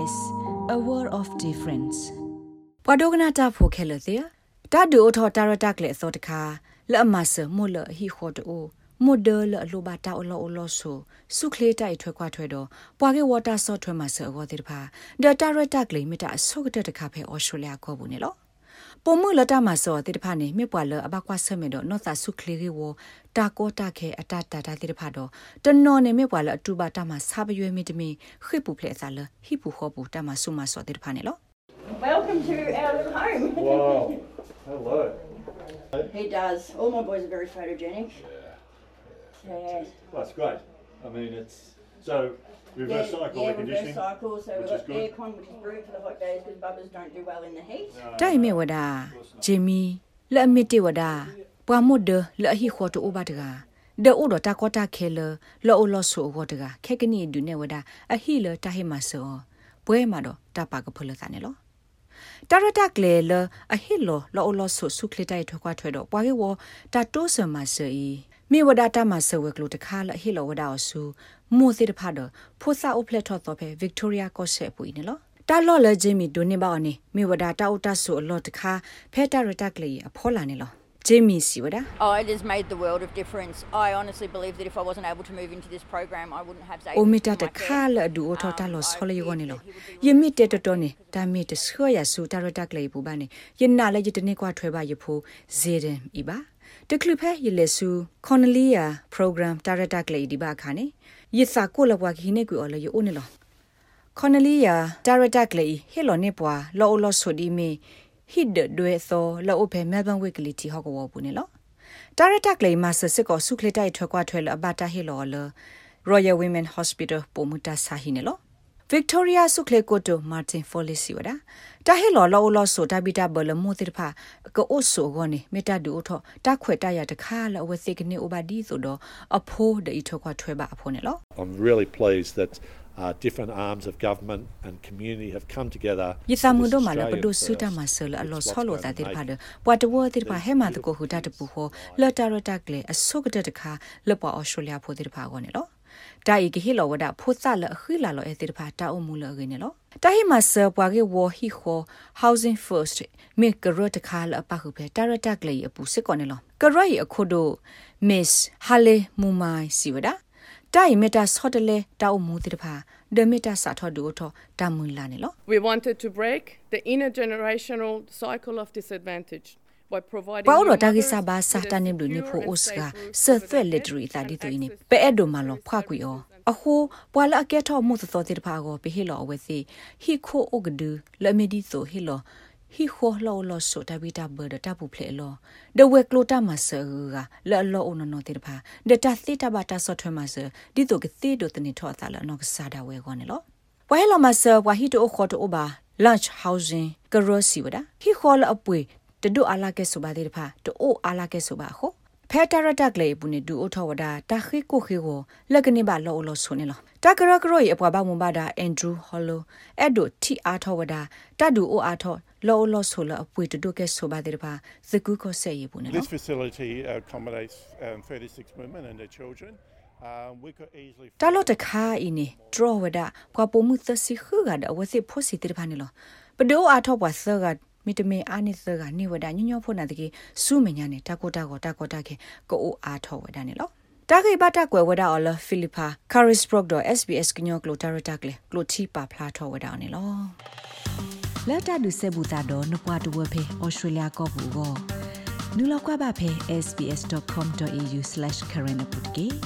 SBS a world of difference ပဒိုဂနာတာဖိုခဲလသေတာဒူအထောတာရတက်လေသောတခါလက်မဆမလဟီခေါ်တိုမိုဒလအလိုဘာတာအလောအလောဆိုစုခလေးတိုက်ထွက်ခွားထွက်တော့ပွာကေဝါတာဆော့ထွက်မှာဆော်တဲ့ဖာဒါတာရတက်ကလေးမတာအဆုတ်တဲ့တခါဖဲဩစတြေးလျခေါ်ဘူးနေလို့ ပုံမှုလတာမှာစောတိတဖာနေမြပွာလအဘကွာဆမေတော့နော့သာဆုခလီရီဝတာကောတာခဲအတတာတာတိတဖာတော့တနော်နေမြပွာလအတူပါတာမှာဆာပရွေမီတမီခိပူဖလက်စားလဟိပူခောပူတာမှာဆုမစောတိတဖာနေလို့ Welcome to our little home. Wow. Hello. he does. All my boys are very photogenic. Yeah. That's great. I mean, it's so reverse yeah, cycle yeah, air conditioning. reverse cycle. So which we've is got good. aircon, which is brewed for the hot days because bubbers don't do well in the heat. တိုင်မေဝဒဂျေမီလက်အမစ်တေဝဒပွာမုဒလက်ဟီခေါ်တိုဘာတကဒေအိုဒတာကောတာခဲလလောအိုလောဆိုဝဒကခဲကနီဒုနေဝဒအဟီလတာဟေမဆောပွဲမှာတော့တပါကဖလတာနေလောတာရတာကလေလအဟီလောလောအိုလောဆိုဆုခလတိုင်ထွက်ခွားထွက်တော့ပွာကေဝတာတိုးဆမဆေ မိဝဒတာမဆဝဲကလို့တခါလဟီလောဝဒါအဆူမိုစီတဖာတော့ဖိုစာအိုဖလက်ထော့တော့ဖဲဗစ်တိုးရီယာကော့ဆက်ပူနေလောတာလော့လေဂျီမီဒိုနေပါအနေမိဝဒတာအိုတာဆူအလော့တခါဖဲတာရတာကလေအဖောလာနေလောဂျီမီစီဝဒါ Oh, it has made the world of difference. I honestly believe that if I wasn't able to move into this program, I wouldn't have Zayden အိုမီတာ in တ my ခါ care. လအဒူအထောတာလောဆောလယောနေလောယမီတဲတတော်နေတာမီတဆွရဆူတာရတာကလေပူပါနေယနာလေယ တနေကွာထွဲပါယဖိုဇေဒန်ဤပါတကလဖဲယလေဆူခွန်လီယာ program တာရတာကလေဒီပါခါနေယစာကိုလဘွားခိနေကွေအော်လေယိုနေလောခွန်လီယာတာရတာကလေဟေလောနေပွာလောလောဆိုဒီမီဟစ်ဒဒွေသောလောအဖဲမဲဘန်ဝိကလီတီဟောက်ကောဘူးနေလောတာရတက်လေမဆစစ်ကိုဆုခလက်တိုက်ထွက်ကွာထွက်လအဘတာဟီလောလ Royal Women Hospital ပိုမူတာဆာဟီနေလော Victoria ဆုခလေကိုတို Martin Folisi ဝဒတာဟီလောလောလောဆိုတာဘီတာဘလမိုတိဖာကိုအိုဆိုဂောနေမေတာဒူထောတာခွေတရတခါလအဝသိကနေအိုဘာဒီဆိုတော့အဖိုးဒီထွက်ကွာထွက်ပါအဖိုးနေလော I'm really pleased that uh, different arms of government and community have come together. ယသမှု with တို့မှာလ Australian ပဒုစုတာ first. မဆလအလော It's ဆော what's လော going တာ to တိ make ဖာဒပွာတဝတိဖာဟဲမှာတ ကိုဟူတာတပူဟောလတာရတကလေအဆုကတတခါလပအော်စတြေးလျဖိုတိဖာကောနေလောတာဤကဟီလောဝဒဖိုသလခိလာလောအတိဖာတာအမှုလရင်းလောတာဟီမဆပွာကေဝဟီခို housing first မေကရတခါလပခုပဲတာရတကလေအပူစစ်ကောနေလောကရယအခုဒို miss hale mumai siwada တိုင်မီတာဆော့တလေတောက်မှုတိတဖာဒမီတာစာထောဒူထောတာမွန်လာနေလော We wanted to break the intergenerational cycle of disadvantage by providing ပေါ new တော့တာကိ mothers စာဘာ with စာ a တနေဘလူနေ secure ဖို and အိုစက safe route ဆ to သက် the လက် bed ဒရီတာဒီတူနေ and ပဲအဲ့ဒို access မာလော to ဖွာကွေအော services အဟိုပွာလအကဲထောမှုသတော်တိတဖာကိုပဲဟီလောအဝဲစီဟီခိုအိုဂဒူလမီဒီဆိုဟီလောဟီခိုလောလောဆိုတာဘီတာဘဒတာပူဖလေလောဒဝဲကလိုတာမဆာကလောလောအနနောတိတဖာဒတာသီတာဘာတာဆော့ထွဲမဆာဒီတိုကသီဒိုတနေထောတာလနောကစားတာဝဲကောနေလောဝဲလောမဆာဝါဟီတိုခေါ်တိုဘာ lunch housing ကရောစီဝဒဟီခေါ်လအပွေ တဒုအလာကဲဆိုပါတဲ့တဖာတိုအလာကဲဆိုပါခိုဖဲတရတက်လေပုန်ဒူအထောဝဒတာခိကိုခိကိုလက်ကနေပါလောလောဆုနေလောတကရကရောရဲ့အပွားပါမွန်ပါတာအန်ဒရူးဟော်လိုအဲ့ဒိုတီအားထောဝဒတဒူအိုအားထောလောလောဆုလအပွေတဒုကဲဆိုပါတဲ့တဖာဇကူကိုဆက်ရပုန်နေလော This facility accommodates um, 36 women and their children. Um, we could easily တာလို့တခါအင်းနေဒရဝဒကွာပုံမှုသစီခဂဒအဝစီဖို့စီတိဖာနေလောပဒိုအားထောပွားဆဂ မီတမေအာနိသကနေဝဒညညဖို့နာတကေစုမညာနေတာကိုတာကိုတာကိုတာကေကိုအားထောဝဒနေလောတာဂိဘတာကွယ်ဝဒအော်လဖိလစ်ပါကာရစ်ဘရော့ဒ SBS ကညောကလိုတာရတာကလေကလိုတီပါဖလာထောဝဒနေလောလက်တာဒုဆေဘူတာတော့နပွားတဝဖေဩစတြေးလျကောဘူးကောနူလောက်ကွာပါဖေ sbs.com.au/current update